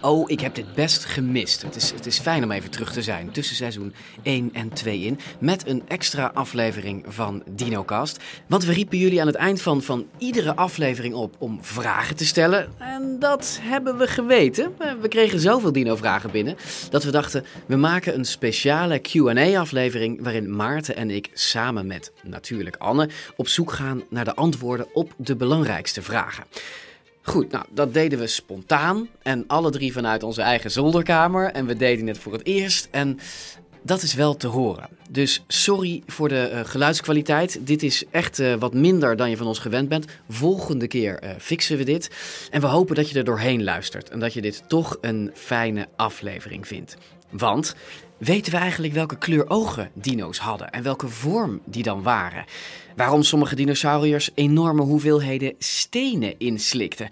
Oh, ik heb dit best gemist. Het is, het is fijn om even terug te zijn tussen seizoen 1 en 2 in. Met een extra aflevering van DinoCast. Want we riepen jullie aan het eind van, van iedere aflevering op om vragen te stellen. En dat hebben we geweten. We kregen zoveel Dino-vragen binnen dat we dachten... we maken een speciale Q&A-aflevering... waarin Maarten en ik samen met natuurlijk Anne... op zoek gaan naar de antwoorden op de belangrijkste vragen. Goed, nou, dat deden we spontaan en alle drie vanuit onze eigen zolderkamer. En we deden het voor het eerst en dat is wel te horen. Dus sorry voor de eh, geluidskwaliteit. Dit is echt eh, wat minder dan je van ons gewend bent. Volgende keer eh, fixen we dit. En we hopen dat je er doorheen luistert en dat je dit toch een fijne aflevering vindt. Want weten we eigenlijk welke kleur ogen dino's hadden en welke vorm die dan waren? Waarom sommige dinosauriërs enorme hoeveelheden stenen inslikten?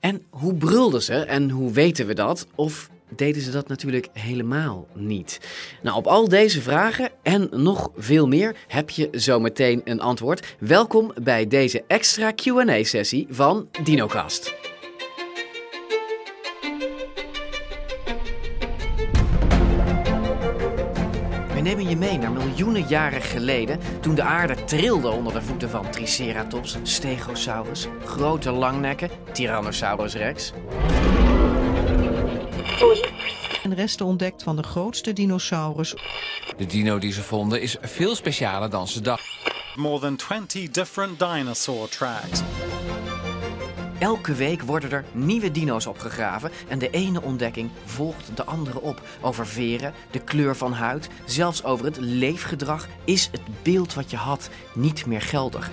En hoe brulden ze en hoe weten we dat? Of deden ze dat natuurlijk helemaal niet? Nou, op al deze vragen en nog veel meer heb je zometeen een antwoord. Welkom bij deze extra Q&A-sessie van DinoCast. We nemen je mee naar miljoenen jaren geleden, toen de aarde trilde onder de voeten van Triceratops, Stegosaurus, grote langnekken, Tyrannosaurus rex. en resten ontdekt van de grootste dinosaurus De dino die ze vonden is veel specialer dan ze dachten. more than 20 different dinosaur tracks. Elke week worden er nieuwe dino's opgegraven en de ene ontdekking volgt de andere op. Over veren, de kleur van huid, zelfs over het leefgedrag is het beeld wat je had niet meer geldig.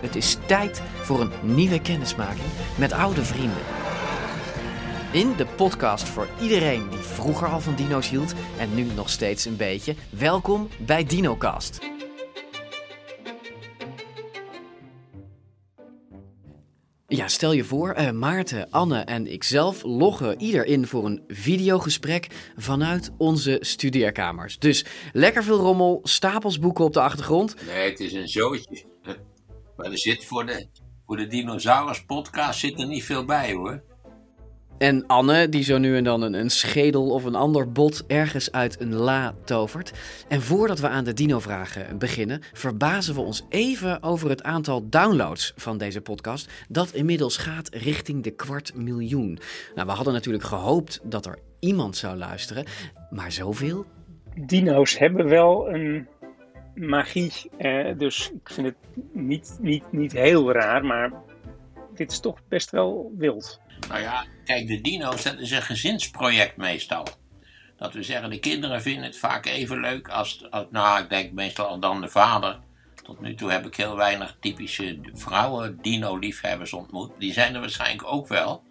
Het is tijd voor een nieuwe kennismaking met oude vrienden. In de podcast voor iedereen die vroeger al van dino's hield en nu nog steeds een beetje. Welkom bij DinoCast. Ja, stel je voor, eh, Maarten, Anne en ikzelf loggen ieder in voor een videogesprek vanuit onze studeerkamers. Dus lekker veel rommel, stapels boeken op de achtergrond. Nee, het is een zootje. Maar er zit voor de, voor de Dinosaurus podcast zit er niet veel bij hoor. En Anne, die zo nu en dan een, een schedel of een ander bot ergens uit een la tovert. En voordat we aan de dino-vragen beginnen, verbazen we ons even over het aantal downloads van deze podcast. Dat inmiddels gaat richting de kwart miljoen. Nou, we hadden natuurlijk gehoopt dat er iemand zou luisteren, maar zoveel? dino's hebben wel een magie. eh, dus ik vind het niet, niet, niet heel raar, maar dit is toch best wel wild. Nou ja, kijk, de dino's, dat is een gezinsproject meestal. Dat we zeggen, de kinderen vinden het vaak even leuk als, als nou, ik denk meestal dan de vader. Tot nu toe heb ik heel weinig typische vrouwen dino-liefhebbers ontmoet. Die zijn er waarschijnlijk ook wel.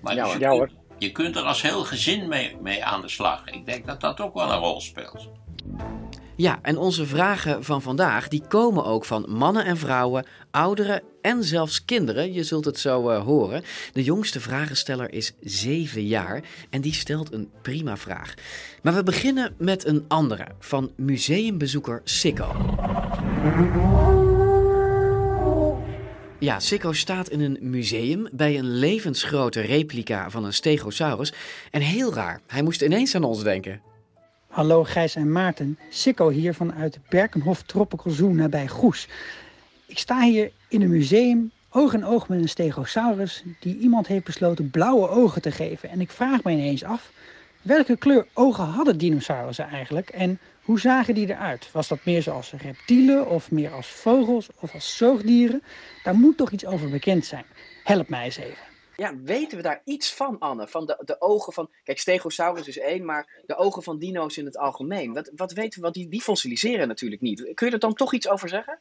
Maar Ja, dus hoor. je, je kunt er als heel gezin mee, mee aan de slag. Ik denk dat dat ook wel een rol speelt. Ja, en onze vragen van vandaag die komen ook van mannen en vrouwen, ouderen en zelfs kinderen. Je zult het zo eh, horen. De jongste vragensteller is 7 jaar en die stelt een prima vraag. Maar we beginnen met een andere van museumbezoeker Sikko. Ja, Sikko staat in een museum bij een levensgrote replica van een stegosaurus. En heel raar, hij moest ineens aan ons denken. Hallo Gijs en Maarten, Sikko hier vanuit Berkenhof Tropical Zoo nabij Goes. Ik sta hier in een museum, oog in oog met een stegosaurus die iemand heeft besloten blauwe ogen te geven. En ik vraag me ineens af, welke kleur ogen hadden dinosaurussen eigenlijk en hoe zagen die eruit? Was dat meer zoals reptielen of meer als vogels of als zoogdieren? Daar moet toch iets over bekend zijn. Help mij eens even. Ja, weten we daar iets van, Anne? Van de, de ogen van. Kijk, Stegosaurus is één, maar de ogen van dino's in het algemeen. Wat, wat weten we? Want die, die fossiliseren natuurlijk niet. Kun je er dan toch iets over zeggen?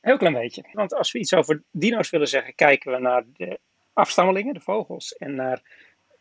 Heel klein beetje. Want als we iets over dino's willen zeggen, kijken we naar de afstammelingen, de vogels, en naar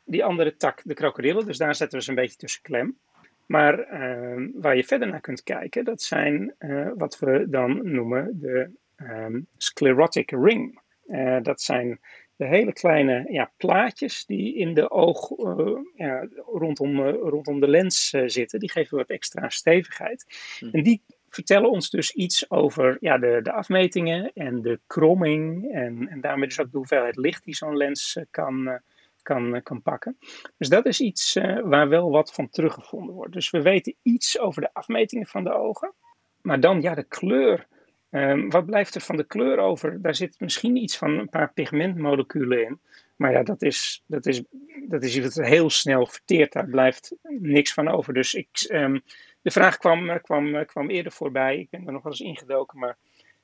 die andere tak, de krokodillen. Dus daar zetten we ze een beetje tussen klem. Maar ehm, waar je verder naar kunt kijken, dat zijn uh, wat we dan noemen de um, sclerotic ring. Uh, dat zijn de hele kleine ja, plaatjes die in de oog uh, ja, rondom, rondom de lens zitten. Die geven wat extra stevigheid. Hm. En die vertellen ons dus iets over ja, de, de afmetingen en de kromming. En, en daarmee dus ook de hoeveelheid licht die zo'n lens kan, kan, kan pakken. Dus dat is iets waar wel wat van teruggevonden wordt. Dus we weten iets over de afmetingen van de ogen. Maar dan ja, de kleur. Um, wat blijft er van de kleur over? Daar zit misschien iets van een paar pigmentmoleculen in. Maar ja, dat is, dat is, dat is iets wat heel snel verteert. Daar blijft niks van over. Dus ik, um, de vraag kwam, kwam, kwam eerder voorbij. Ik ben er nog wel eens ingedoken. Maar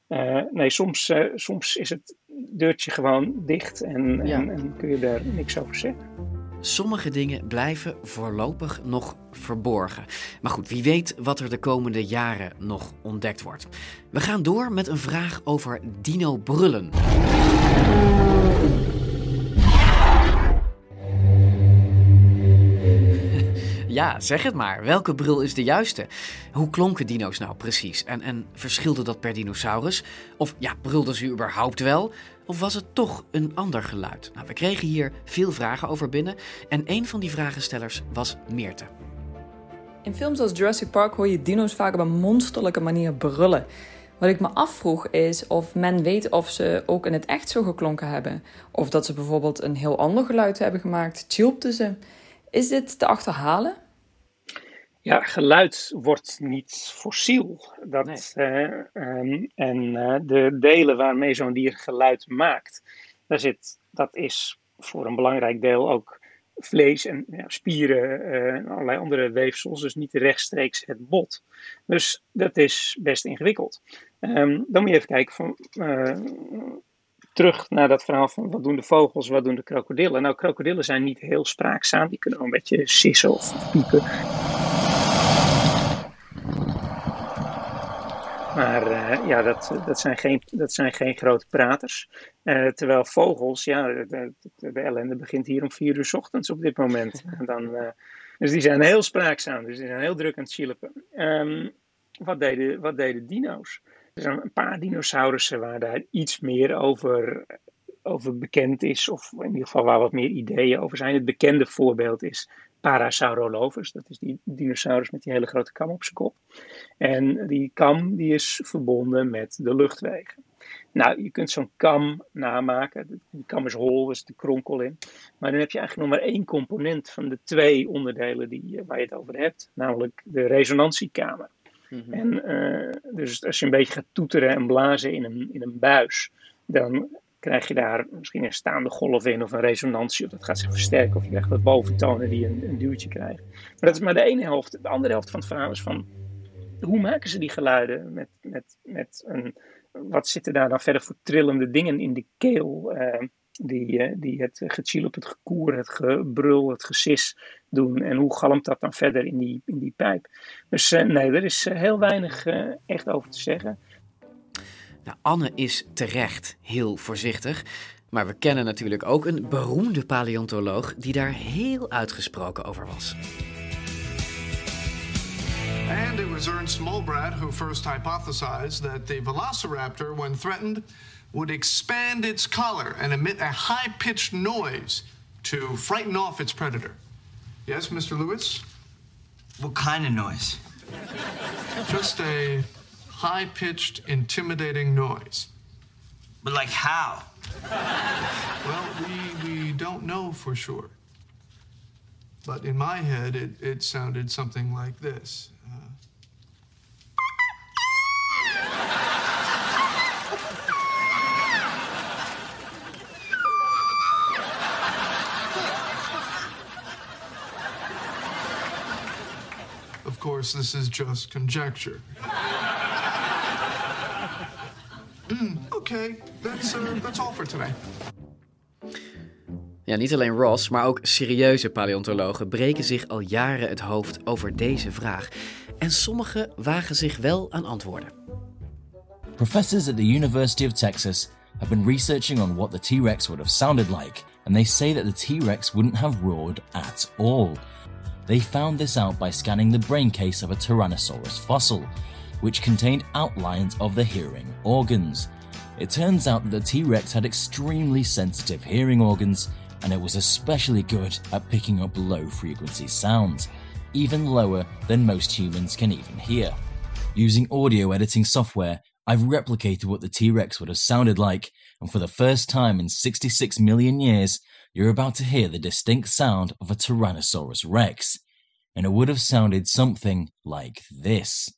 uh, nee, soms, uh, soms is het deurtje gewoon dicht en, ja. en, en, kun je daar niks over zeggen. Sommige dingen blijven voorlopig nog verborgen. Maar goed, wie weet wat er de komende jaren nog ontdekt wordt. We gaan door met een vraag over dino-brullen. Ja, zeg het maar. Welke bril is de juiste? Hoe klonken dino's nou precies? En, en verschilde dat per dinosaurus? Of ja, brulden ze überhaupt wel? Of was het toch een ander geluid? Nou, we kregen hier veel vragen over binnen. En een van die vragenstellers was Meerte. In films als Jurassic Park hoor je dino's vaak op een monsterlijke manier brullen. Wat ik me afvroeg is of men weet of ze ook in het echt zo geklonken hebben. Of dat ze bijvoorbeeld een heel ander geluid hebben gemaakt. Tjulpten ze? Is dit te achterhalen? Ja, geluid wordt niet fossiel. Dat, nee. uh, um, en uh, de delen waarmee zo'n dier geluid maakt, daar zit, dat is voor een belangrijk deel ook vlees en ja, spieren uh, en allerlei andere weefsels, dus niet rechtstreeks het bot. Dus dat is best ingewikkeld. Um, dan moet je even kijken van terug naar dat verhaal van wat doen de vogels, wat doen de krokodillen. Nou, krokodillen zijn niet heel spraakzaam, die kunnen wel een beetje sissen of piepen. Maar uh, ja, dat, dat, zijn geen, dat zijn geen grote praters. Uh, terwijl vogels, ja, de, de, de, ellende begint hier om vier uur s ochtends op dit moment. En dan, uh, dus die zijn heel spraakzaam, dus die zijn heel druk aan het chilpen. Um, wat, deden, wat deden dino's? Er zijn een paar dinosaurussen waar daar iets meer over, over bekend is, of in ieder geval waar wat meer ideeën over zijn. Het bekende voorbeeld is Parasaurolophus, dat is die dinosaurus met die hele grote kam op zijn kop. En die kam die is verbonden met de luchtwegen. Nou, je kunt zo'n kam namaken. Die kam is hol, er zit een kronkel in. Maar dan heb je eigenlijk nog maar één component van de twee onderdelen die, eh, waar je het over hebt, namelijk de resonantiekamer. Mm-hmm. En uh, dus als je een beetje gaat toeteren en blazen in een, in een buis, dan krijg je daar misschien een staande golf in of een resonantie, of dat gaat zich versterken, of je krijgt wat boventonen die een, een duwtje krijgen. Maar dat is maar de ene helft. De andere helft van het verhaal is van, hoe maken ze die geluiden? Met, met, met een, wat zitten daar dan verder voor trillende dingen in de keel? Uh, die, uh, die het gechilp, het gekoer, het gebrul, het gesis doen. En hoe galmt dat dan verder in die, in die pijp? Dus uh, nee, er is heel weinig echt over te zeggen. Nou, Anne is terecht heel voorzichtig. Maar we kennen natuurlijk ook een beroemde paleontoloog die daar heel uitgesproken over was. And it was Ernst Mulbrad who first hypothesized that the velociraptor, when threatened, would expand its collar and emit a high pitched noise to frighten off its predator. Yes, Mr. Lewis? What kind of noise? Just a high pitched, intimidating noise. But, like, how? Well, we, we don't know for sure. But in my head, it, it sounded something like this. Uh... Of course, this is just conjecture. Mm, Oké, okay. that's, uh, that's all for today. Ja, niet alleen Ross, maar ook serieuze paleontologen breken zich al jaren het hoofd over deze vraag. En sommigen wagen zich wel aan antwoorden. Professors at the University of Texas have been researching on what the T Rex would have sounded like, and they say that the T Rex wouldn't have roared at all. They found this out by scanning the brain case of a Tyrannosaurus fossil, which contained outlines of the hearing organs. It turns out that the T Rex had extremely sensitive hearing organs, and it was especially good at picking up low frequency sounds, even lower than most humans can even hear. Using audio editing software, I've replicated what the T Rex would have sounded like, and for the first time in 66 million years, you're about to hear the distinct sound of a Tyrannosaurus Rex. And it would have sounded something like this.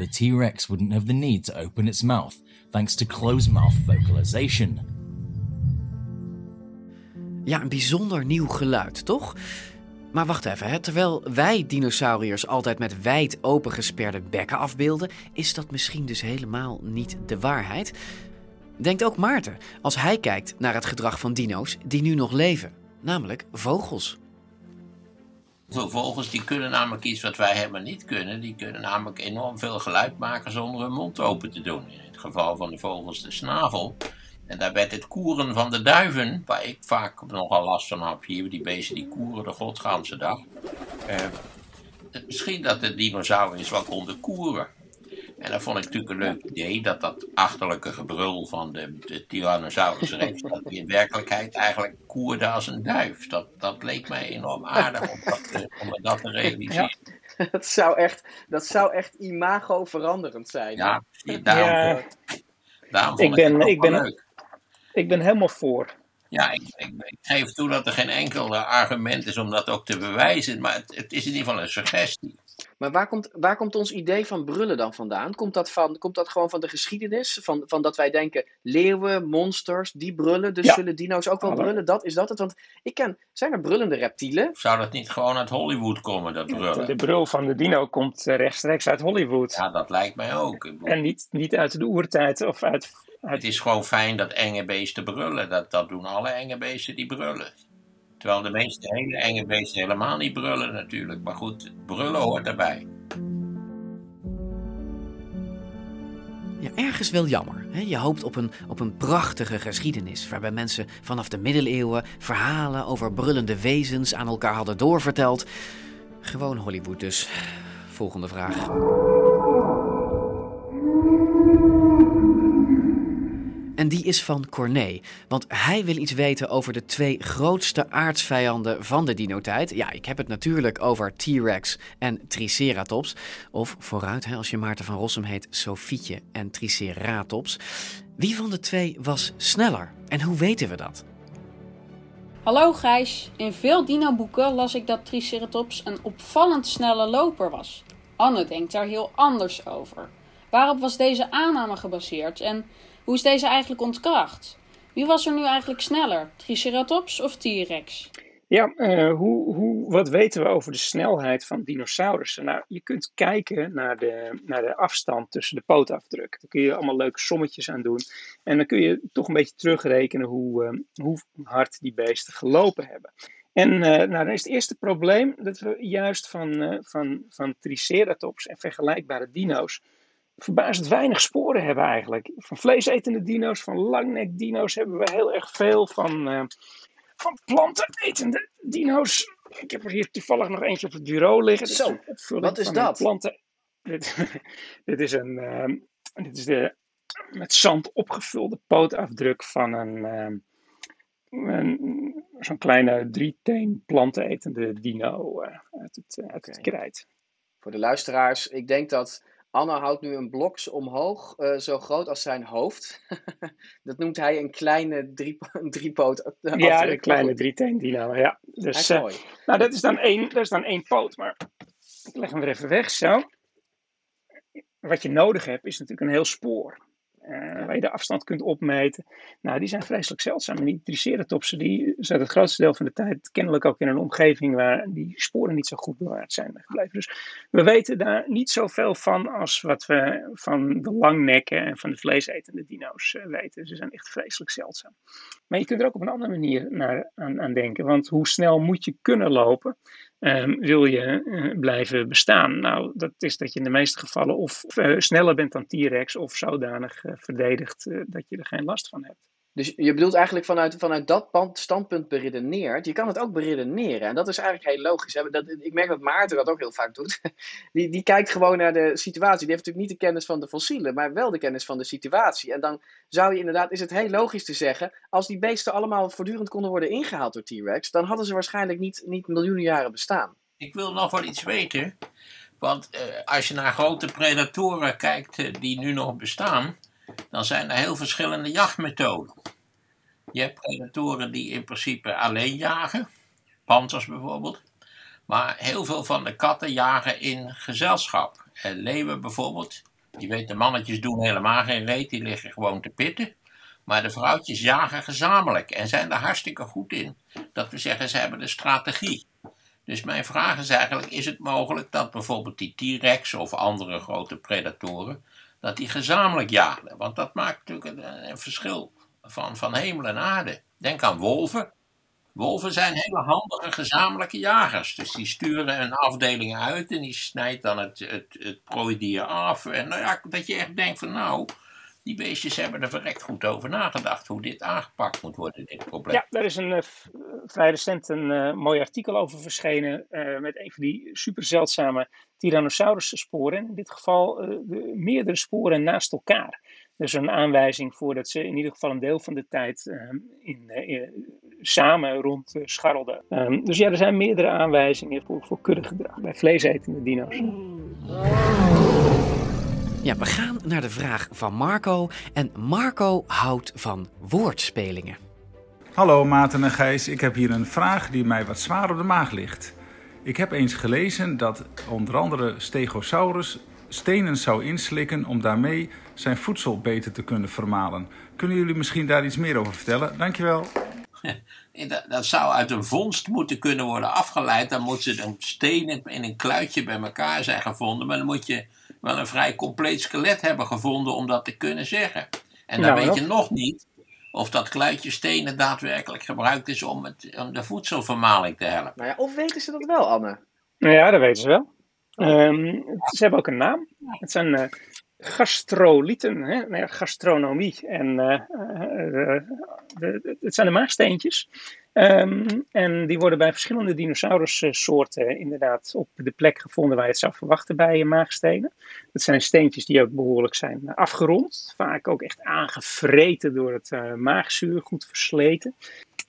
The T Rex wouldn't have the need to open its mouth thanks to closed mouth vocalization. Ja, een bijzonder nieuw geluid, toch? Maar wacht even, hè? terwijl wij dinosauriërs altijd met wijd opengesperde bekken afbeelden, is dat misschien dus helemaal niet de waarheid. Denkt ook Maarten als hij kijkt naar het gedrag van dino's die nu nog leven, namelijk vogels. Vogels die kunnen namelijk iets wat wij helemaal niet kunnen. Die kunnen namelijk enorm veel geluid maken zonder hun mond open te doen. In het geval van de vogels de snavel. En daar werd het koeren van de duiven, waar ik vaak nogal last van heb. Hier, die beesten die koeren de godganse dag. Eh, misschien dat de dinosauriërs wel konden koeren. En dat vond ik natuurlijk een leuk idee, dat dat achterlijke gebrul van de, de Tyrannosaurus rex, dat die in werkelijkheid eigenlijk koerde als een duif. Dat, dat leek mij enorm aardig om dat, te- om dat te realiseren. dat, zou echt, dat zou echt imago veranderend zijn. Ja, daarom, Ja. daarom Ik vond ben, het ook ik, ben, leuk. ik ben helemaal voor. Ja, ik, ik, ik geef toe dat er geen enkel argument is om dat ook te bewijzen, maar het, het is in ieder geval een suggestie. Maar waar komt, waar komt ons idee van brullen dan vandaan? Komt dat, van, komt dat gewoon van de geschiedenis? Van, van dat wij denken, leeuwen, monsters, die brullen, dus Ja. zullen dino's ook wel brullen? Dat, is dat het? Want ik ken, zijn er brullende reptielen? Zou dat niet gewoon uit Hollywood komen, dat brullen? De brul van de dino komt eh, rechtstreeks uit Hollywood. Ja, dat lijkt mij ook. En niet, niet uit de oertijd of uit. Het is gewoon fijn dat enge beesten brullen. Dat, dat doen alle enge beesten die brullen. Terwijl de meeste hele enge beesten helemaal niet brullen natuurlijk. Maar goed, brullen hoort erbij. Ja, ergens wel jammer. Hè? Je hoopt op een, op een prachtige geschiedenis, waarbij mensen vanaf de middeleeuwen verhalen over brullende wezens aan elkaar hadden doorverteld. Gewoon Hollywood dus. Volgende vraag. En die is van Corné, want hij wil iets weten over de twee grootste aardsvijanden van de dinotijd. Ja, ik heb het natuurlijk over T-Rex en Triceratops. Of vooruit, hè, als je Maarten van Rossum heet, Sofietje en Triceratops. Wie van de twee was sneller en hoe weten we dat? Hallo Gijs, in veel dino-boeken las ik dat Triceratops een opvallend snelle loper was. Anne denkt daar heel anders over. Waarop was deze aanname gebaseerd en hoe is deze eigenlijk ontkracht? Wie was er nu eigenlijk sneller, Triceratops of T-Rex? Ja, eh, hoe, hoe, wat weten we over de snelheid van dinosaurussen? Nou, je kunt kijken naar de, naar de afstand tussen de pootafdruk. Daar kun je allemaal leuke sommetjes aan doen. En dan kun je toch een beetje terugrekenen hoe, eh, hoe hard die beesten gelopen hebben. En eh, nou, dan is het eerste probleem dat we juist van, van, van Triceratops en vergelijkbare dino's verbazend weinig sporen hebben eigenlijk. Van vleesetende dino's, van langnek-dino's hebben we heel erg veel. Van, eh, van plantenetende dino's. Ik heb er hier toevallig nog eentje op het bureau liggen. Zo, wat is dat? Planten... Dit, dit is een, ehm, dit is de met zand opgevulde pootafdruk van een, ehm, een zo'n kleine drieteen plantenetende dino eh, uit het, eh, uit het krijt. Voor de luisteraars, ik denk dat Anna houdt nu een blok omhoog, eh, zo groot als zijn hoofd. dat noemt hij een kleine drie, een driepoot. eh, Ja, de kleine dino, ja. Dus, eh, nou, dat is, dan één, dat is dan één poot, maar ik leg hem weer even weg, zo. Wat je nodig hebt, is natuurlijk een heel spoor. Uh, waar je de afstand kunt opmeten. Nou, die zijn vreselijk zeldzaam. En die triceratopsen die zaten het grootste deel van de tijd kennelijk ook in een omgeving waar die sporen niet zo goed bewaard zijn gebleven. Dus we weten daar niet zoveel van als wat we van de langnekken en van de vleesetende dino's uh, weten. Ze zijn echt vreselijk zeldzaam. Maar je kunt er ook op een andere manier naar, aan, aan denken. Want hoe snel moet je kunnen lopen? Um, wil je uh, blijven bestaan? Nou, dat is dat je in de meeste gevallen of uh, sneller bent dan T-Rex of zodanig uh, verdedigt dat je er geen last van hebt. Dus je bedoelt eigenlijk vanuit, vanuit dat standpunt beredeneerd. Je kan het ook beredeneren. En dat is eigenlijk heel logisch. Dat, ik merk dat Maarten dat ook heel vaak doet. Die, die kijkt gewoon naar de situatie. Die heeft natuurlijk niet de kennis van de fossielen, maar wel de kennis van de situatie. En dan zou je inderdaad, is het heel logisch te zeggen. Als die beesten allemaal voortdurend konden worden ingehaald door T-Rex, dan hadden ze waarschijnlijk niet, niet miljoenen jaren bestaan. Ik wil nog wel iets weten. Want uh, als je naar grote predatoren kijkt uh, die nu nog bestaan dan zijn er heel verschillende jachtmethoden. Je hebt predatoren die in principe alleen jagen, panthers bijvoorbeeld. Maar heel veel van de katten jagen in gezelschap. En leeuwen bijvoorbeeld, je weet de mannetjes doen helemaal geen reet, die liggen gewoon te pitten. Maar de vrouwtjes jagen gezamenlijk en zijn er hartstikke goed in. Dat we zeggen, ze hebben de strategie. Dus mijn vraag is eigenlijk, is het mogelijk dat bijvoorbeeld die T-Rex of andere grote predatoren dat die gezamenlijk jagen. Want dat maakt natuurlijk een, verschil van, van hemel en aarde. Denk aan wolven. Wolven zijn hele handige gezamenlijke jagers. Dus die sturen een afdeling uit en die snijdt dan het, het, het prooidier af. En nou ja, dat je echt denkt van nou, die beestjes hebben er verrekt goed over nagedacht hoe dit aangepakt moet worden, dit probleem. Ja, daar is een, uh, vrij recent een uh, mooi artikel over verschenen uh, met een van die super zeldzame Tyrannosaurus sporen. In dit geval de, meerdere sporen naast elkaar. Dus een aanwijzing voor dat ze in ieder geval een deel van de tijd in, samen rond scharrelden. Um, dus ja, er zijn meerdere aanwijzingen voor, voor kuddegedrag bij vleesetende dino's. Ja, we gaan naar de vraag van Marco. En Marco houdt van woordspelingen. Hallo Maarten en Gijs, ik heb hier een vraag die mij wat zwaar op de maag ligt. Ik heb eens gelezen dat onder andere Stegosaurus stenen zou inslikken om daarmee zijn voedsel beter te kunnen vermalen. Kunnen jullie misschien daar iets meer over vertellen? Dankjewel. Dat zou uit een vondst moeten kunnen worden afgeleid. Dan moet ze een steen in een kluitje bij elkaar zijn gevonden. Maar dan moet je wel een vrij compleet skelet hebben gevonden om dat te kunnen zeggen. En dan Nou, weet je nog niet of dat kluitje stenen daadwerkelijk gebruikt is om, het, om de voedselvermaling te helpen. Nou ja, of weten ze dat wel, Anne? Nou ja, dat weten ze wel. Ehm, ze hebben ook een naam. Het zijn eh, gastrolieten, hè? Nou ja, gastronomie. En eh, eh, de- de- het zijn de maagsteentjes. Ehm, en die worden bij verschillende dinosaurussoorten inderdaad op de plek gevonden waar je het zou verwachten bij maagstenen. Dat zijn steentjes die ook behoorlijk zijn eh, afgerond. Vaak ook echt aangevreten door het eh, maagzuur, goed versleten.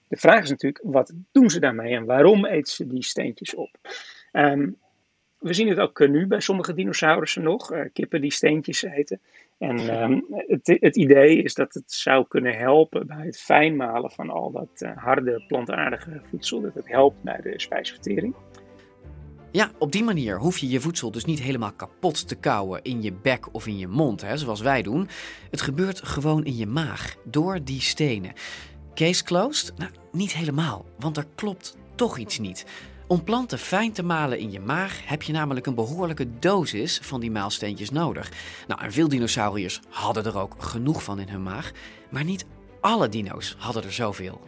De vraag is natuurlijk, wat doen ze daarmee en waarom eten ze die steentjes op? Ehm, we zien het ook eh, nu bij sommige dinosaurussen nog, eh, kippen die steentjes eten. En ehm, het, het idee is dat het zou kunnen helpen bij het fijnmalen van al dat eh, harde plantaardige voedsel. Dat het helpt bij de spijsvertering. Ja, op die manier hoef je je voedsel dus niet helemaal kapot te kauwen in je bek of in je mond, hè, zoals wij doen. Het gebeurt gewoon in je maag, door die stenen. Case closed? Nou, niet helemaal, want er klopt toch iets niet. Om planten fijn te malen in je maag heb je namelijk een behoorlijke dosis van die maalsteentjes nodig. Nou, veel dinosauriërs hadden er ook genoeg van in hun maag, maar niet alle dino's hadden er zoveel.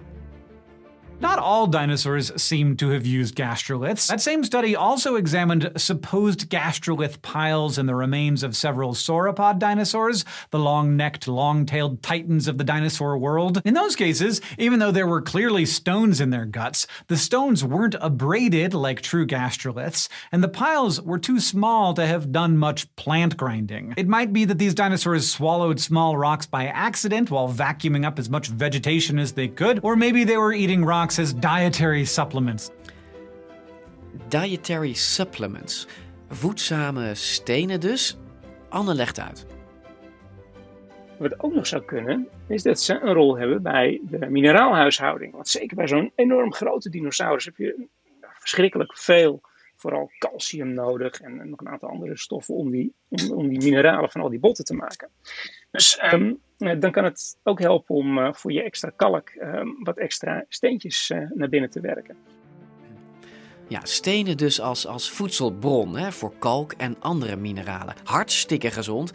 Not all dinosaurs seem to have used gastroliths. That same study also examined supposed gastrolith piles in the remains of several sauropod dinosaurs, the long necked, long tailed titans of the dinosaur world. In those cases, even though there were clearly stones in their guts, the stones weren't abraded like true gastroliths, and the piles were too small to have done much plant grinding. It might be that these dinosaurs swallowed small rocks by accident while vacuuming up as much vegetation as they could, or maybe they were eating rocks dietary supplements. Dietary supplements. Voedzame stenen dus? Anne legt uit. Wat ook nog zou kunnen, is dat ze een rol hebben bij de mineraalhuishouding. Want zeker bij zo'n enorm grote dinosaurus heb je verschrikkelijk veel vooral calcium nodig en, nog een aantal andere stoffen om die, om, om, die mineralen van al die botten te maken. Dus ehm, dan kan het ook helpen om voor je extra kalk ehm, wat extra steentjes naar binnen te werken. Ja, stenen dus als, als voedselbron hè, voor kalk en andere mineralen. Hartstikke gezond.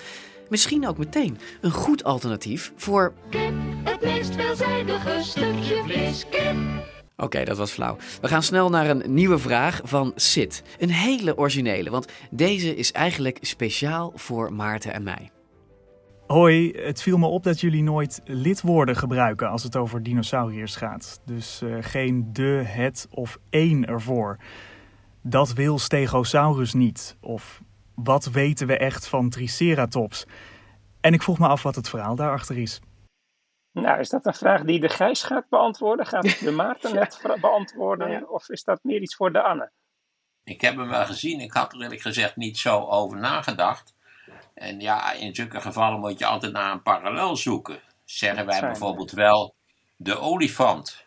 Misschien ook meteen een goed alternatief voor. Kip, het meest veelzijdige stukje vlees. Kip. Oké, dat was flauw. We gaan snel naar een nieuwe vraag van Sid. Een hele originele, want deze is eigenlijk speciaal voor Maarten en mij. Hoi, het viel me op dat jullie nooit lidwoorden gebruiken als het over dinosauriërs gaat. Dus uh, geen de, het of één ervoor. Dat wil Stegosaurus niet. Of wat weten we echt van Triceratops? En ik vroeg me af wat het verhaal daarachter is. Nou, is dat een vraag die de Gijs gaat beantwoorden? Gaat de Maarten net beantwoorden? Of is dat meer iets voor de Anne? Ik heb hem wel gezien. Ik had er eerlijk gezegd niet zo over nagedacht. En ja, in zulke gevallen moet je altijd naar een parallel zoeken. Zeggen wij bijvoorbeeld wel de olifant.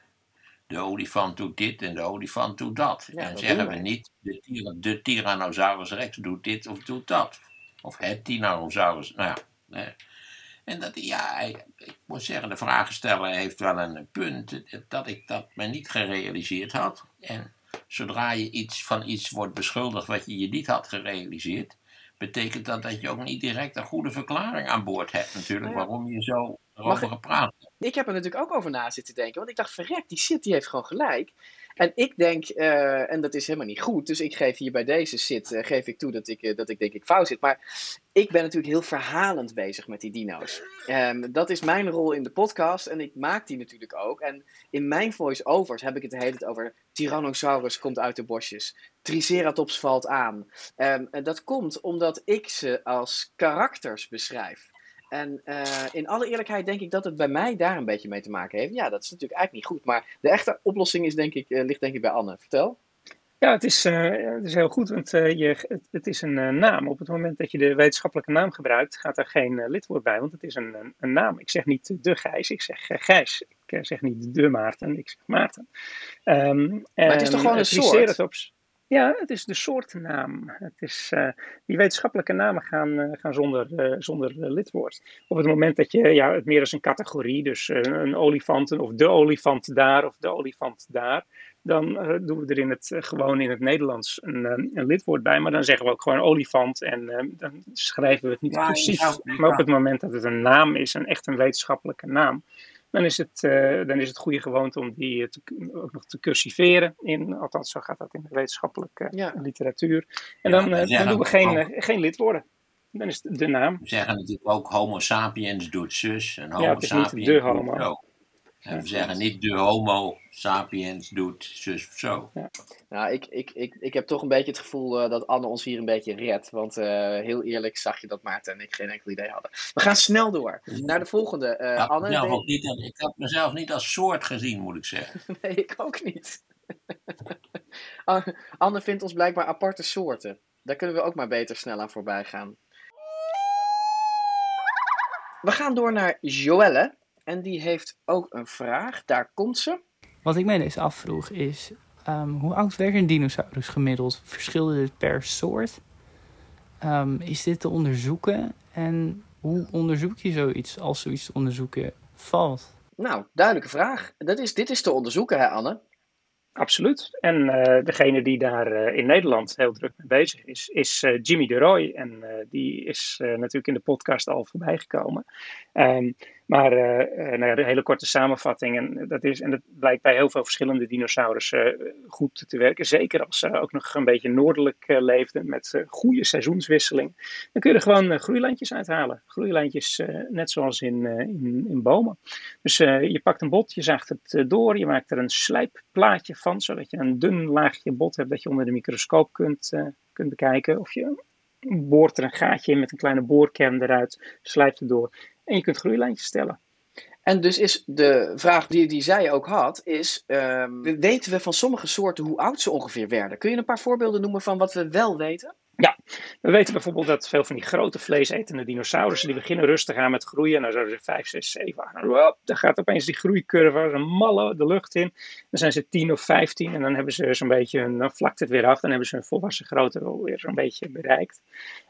De olifant doet dit en de olifant doet dat. en zeggen we niet de, de, Tyrannosaurus rex doet dit of doet dat. Of het Tyrannosaurus. Nou ja. En dat, ja, ik, moet zeggen, de vragensteller heeft wel een punt. Dat ik dat me niet gerealiseerd had. En zodra je iets van iets wordt beschuldigd wat je je niet had gerealiseerd, betekent dat dat je ook niet direct een goede verklaring aan boord hebt natuurlijk, waarom je zo erover gepraat hebt. Ik heb er natuurlijk ook over na zitten denken, want ik dacht, verrek, die Sid die heeft gewoon gelijk. En ik denk, uh, en dat is helemaal niet goed, dus ik geef hier bij deze Sid, uh, geef ik toe dat ik, uh, dat ik denk ik fout zit. Maar ik ben natuurlijk heel verhalend bezig met die dino's. Um, dat is mijn rol in de podcast en ik maak die natuurlijk ook. En in mijn voice-overs heb ik het de hele tijd over Tyrannosaurus komt uit de bosjes. Triceratops valt aan. Um, en dat komt omdat ik ze als karakters beschrijf. En uh, in alle eerlijkheid denk ik dat het bij mij daar een beetje mee te maken heeft. Ja, dat is natuurlijk eigenlijk niet goed. Maar de echte oplossing is, denk ik, uh, ligt denk ik bij Anne. Vertel. Ja, het is, uh, het is heel goed, want je, het, het, is een naam. Op het moment dat je de wetenschappelijke naam gebruikt, gaat er geen lidwoord bij, want het is een, een, een, naam. Ik zeg niet de Gijs, ik zeg Gijs. Ik zeg niet de Maarten, ik zeg Maarten. Um, maar het is toch gewoon een soort? Ja, het is de soortnaam. Het is, uh, die wetenschappelijke namen gaan, uh, gaan zonder, uh, zonder lidwoord. Op het moment dat je ja, het meer als een categorie, dus een olifant of de olifant daar of de olifant daar, dan doen we er in het, gewoon in het Nederlands een, een, lidwoord bij. Maar dan zeggen we ook gewoon olifant en dan schrijven we het niet precies. Maar op het moment dat het een naam is, een echt een wetenschappelijke naam, dan is het, uh, dan is het goede gewoonte om die te, ook nog te cursiveren. In, althans, zo gaat dat in de wetenschappelijke ja. literatuur. En dan, uh, dan doen we geen, uh, geen lidwoorden. Dan is het de naam. We zeggen natuurlijk ook Homo sapiens doet zus en Homo ja, het is sapiens niet de homo. En we zeggen niet de homo sapiens doet zus of zo. Ja. Nou, ik, ik, ik, ik heb toch een beetje het gevoel uh, dat Anne ons hier een beetje redt. Want uh, heel eerlijk zag je dat Maarten en ik geen enkel idee hadden. We gaan snel door naar de volgende. Uh, ja, Anne, nou, niet, ik had mezelf niet als soort gezien, moet ik zeggen. nee, ik ook niet. Anne vindt ons blijkbaar aparte soorten. Daar kunnen we ook maar beter snel aan voorbij gaan. We gaan door naar Joelle. En die heeft ook een vraag. Daar komt ze. Wat ik mij eens afvroeg is: um, hoe oud werd een dinosaurus gemiddeld? Verschilde het per soort? Um, is dit te onderzoeken? En hoe onderzoek je zoiets als zoiets te onderzoeken valt? Nou, duidelijke vraag. Dat is, dit is te onderzoeken, hè, Anne? Absoluut. En uh, degene die daar uh, in Nederland heel druk mee bezig is, is uh, Jimmy de Roy. En die is natuurlijk in de podcast al voorbij gekomen. Um, maar uh, de hele korte samenvatting, en dat, is, en dat blijkt bij heel veel verschillende dinosaurussen uh, goed te werken. Zeker als ze ook nog een beetje noordelijk leefden met goede seizoenswisseling. Dan kun je er gewoon groeilandjes uithalen. Groeilandjes net zoals in, in, in, bomen. Dus je pakt een bot, je zaagt het door, je maakt er een slijpplaatje van, zodat je een dun laagje bot hebt dat je onder de microscoop kunt, kunt bekijken. Of je boort er een gaatje in met een kleine boorkern eruit, slijpt het door en je kunt groeilijntjes stellen. En dus is de vraag die, die zij ook had, is, um, weten we van sommige soorten hoe oud ze ongeveer werden? Kun je een paar voorbeelden noemen van wat we wel weten? Ja, we weten bijvoorbeeld dat veel van die grote vleesetende dinosaurussen, die beginnen rustig aan met groeien. Nou zouden ze 5, 6, 7, 8, nou, dan gaat opeens die groeicurve als een malle de lucht in. Dan zijn ze 10 of 15 en dan hebben ze zo'n beetje, dan vlakt het weer af. Dan hebben ze hun volwassen grootte alweer zo'n beetje bereikt.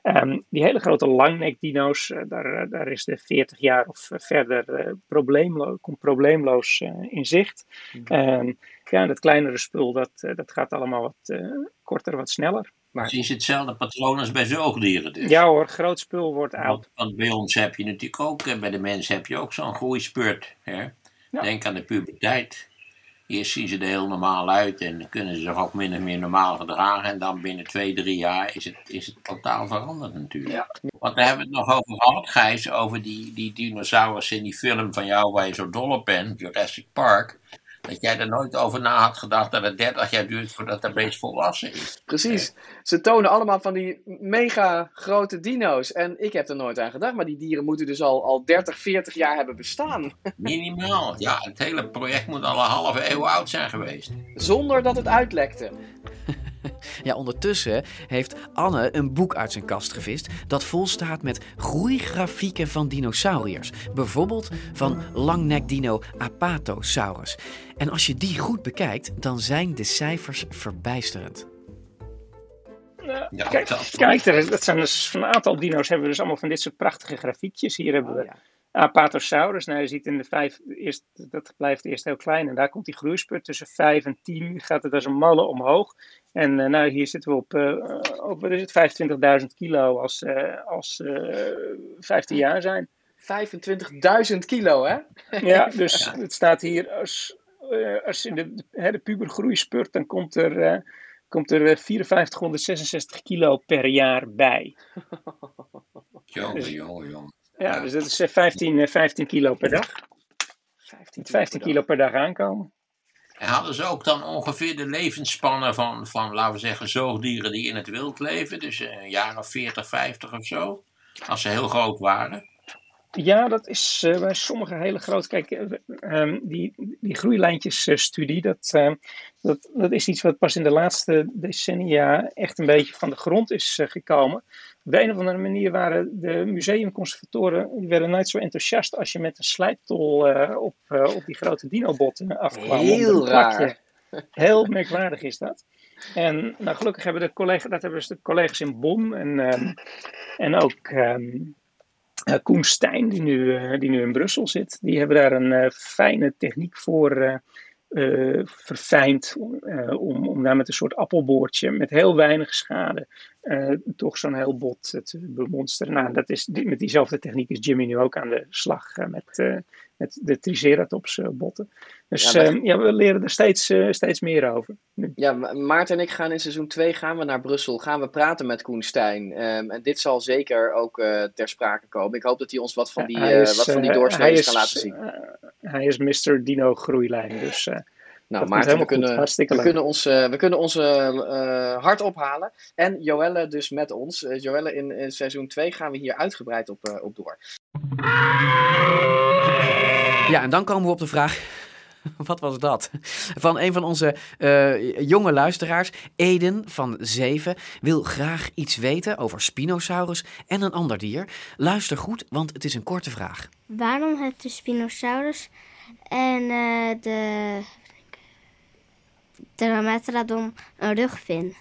Um, die hele grote langnekdino's, uh, daar, daar is de 40 jaar of verder uh, probleemloos, komt probleemloos uh, in zicht. Um, ja, dat kleinere spul, dat, dat gaat allemaal wat korter, wat sneller. Maar is hetzelfde patroon als bij zoogdieren dus. Ja hoor, groot spul wordt oud. Want, want bij ons heb je natuurlijk ook, en bij de mens heb je ook zo'n groeispurt. Hè? Ja. Denk aan de puberteit. Eerst zien ze er heel normaal uit en kunnen ze zich ook min of meer normaal gedragen. En dan binnen twee, drie jaar is het, is het totaal veranderd natuurlijk. Ja. Want daar hebben we het nog over gehad, Gijs, over die, die dinosaurus in die film van jou waar je zo dol op bent, Jurassic Park dat jij er nooit over na had gedacht dat het 30 jaar duurt voordat dat beest volwassen is. Precies. Ze tonen allemaal van die mega grote dino's. En ik heb er nooit aan gedacht, maar die dieren moeten dus al, al 30, 40 jaar hebben bestaan. Minimaal. Ja, het hele project moet al een halve eeuw oud zijn geweest. Zonder dat het uitlekte. Ja, ondertussen heeft Anne een boek uit zijn kast gevist dat vol staat met groeigrafieken van dinosauriërs. Bijvoorbeeld van langnekdino Apatosaurus. En als je die goed bekijkt, dan zijn de cijfers verbijsterend. Ja, kijk, kijk er, dat zijn dus van een aantal dino's hebben we dus allemaal van dit soort prachtige grafiekjes. Hier hebben we Apatosaurus. Nou, je ziet in de vijf, eerst, dat blijft eerst heel klein. En daar komt die groeispurt tussen 5 en 10. Gaat het als een malle omhoog. En uh, nou, hier zitten we op, uh, op wat is het, 25.000 kilo als, uh, als 15 jaar zijn. 25.000 kilo, hè? ja, dus ja. het staat hier als, als in de, de, de pubergroeispurt, dan komt er, komt er 5466 kilo per jaar bij. Jongen, dus, jongen, jongen. Ja, dus dat is 15, 15 kilo per dag. 15, 15 kilo per dag aankomen. En hadden ze ook dan ongeveer de levensspannen van, van, laten we zeggen, zoogdieren die in het wild leven? Dus een jaar of 40, 50 of zo? Als ze heel groot waren? Ja, dat is uh, bij sommige hele grote. Kijk, uh, die, die groeilijntjesstudie, dat, uh, dat, dat is iets wat pas in de laatste decennia echt een beetje van de grond is gekomen. Op de een of andere manier waren de museumconservatoren werden nooit zo enthousiast als je met een slijptol op, op die grote dinobotten afkwam. Heel raar. Heel merkwaardig is dat. En nou, gelukkig hebben de collega's, dat hebben dus de collega's in Bonn en, um, en ook um, uh, Koen Stijn, die nu, die nu in Brussel zit, die hebben daar een fijne techniek voor verfijnd. om, om daar met een soort appelboordje met heel weinig schade toch zo'n heel bot te bemonsteren. Nou, dat is, met diezelfde techniek is Jimmy nu ook aan de slag met, met de Triceratops botten. Dus ja, maar... ja, we leren er steeds, steeds meer over. Nu. Ja, Maarten en ik gaan in seizoen 2 gaan we naar Brussel. Gaan we praten met Koen Stijn. Um, en dit zal zeker ook uh, ter sprake komen. Ik hoop dat hij ons wat van die, is, wat van die doorsneden kan laten zien. hij is Mr. Dino Groeilijn. Dus nou, Maarten, we kunnen, we, kunnen ons, uh, we kunnen onze uh, hart ophalen. En Joelle dus met ons. Joelle, in, in, seizoen 2 gaan we hier uitgebreid op, op door. Ja, en dan komen we op de vraag. Wat was dat? Van een van onze jonge luisteraars, Eden van 7, wil graag iets weten over Spinosaurus en een ander dier. Luister goed, want het is een korte vraag. Waarom heeft de Spinosaurus en de Dromaeosaurus een rugvin?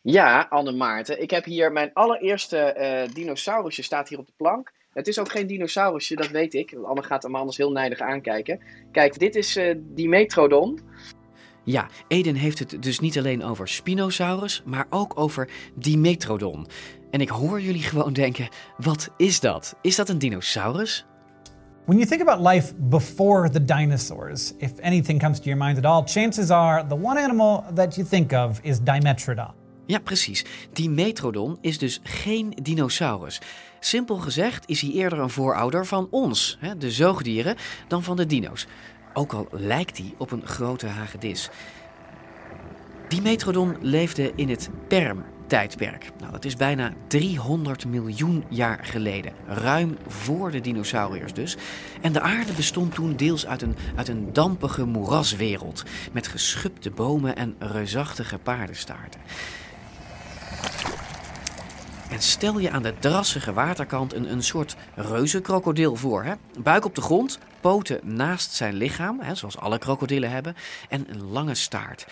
Ja, Anne Maarten. Ik heb hier mijn allereerste uh, dinosaurusje staat hier op de plank. Het is ook geen dinosaurusje, dat weet ik. Anne gaat hem anders heel nijdig aankijken. Kijk, dit is uh, Dimetrodon. Ja, Eden heeft het dus niet alleen over Spinosaurus, maar ook over Dimetrodon. En ik hoor jullie gewoon denken, wat is dat? Is dat een dinosaurus? When you think about life before the dinosaurs, if anything comes to your mind at all, chances are the one animal that you think of is Dimetrodon. Ja, precies. Dimetrodon is dus geen dinosaurus. Simpel gezegd is hij eerder een voorouder van ons, de zoogdieren, dan van de dino's. Ook al lijkt hij op een grote hagedis. Dimetrodon leefde in het Perm tijdperk. Nou, dat is bijna 300 miljoen jaar geleden. Ruim voor de dinosauriërs dus. En de aarde bestond toen deels uit een, uit een dampige moeraswereld. Met geschubde bomen en reusachtige paardenstaarten. En stel je aan de drassige waterkant een, een soort reuzenkrokodil voor. Hè? Buik op de grond, poten naast zijn lichaam, hè, zoals alle krokodillen hebben, en een lange staart.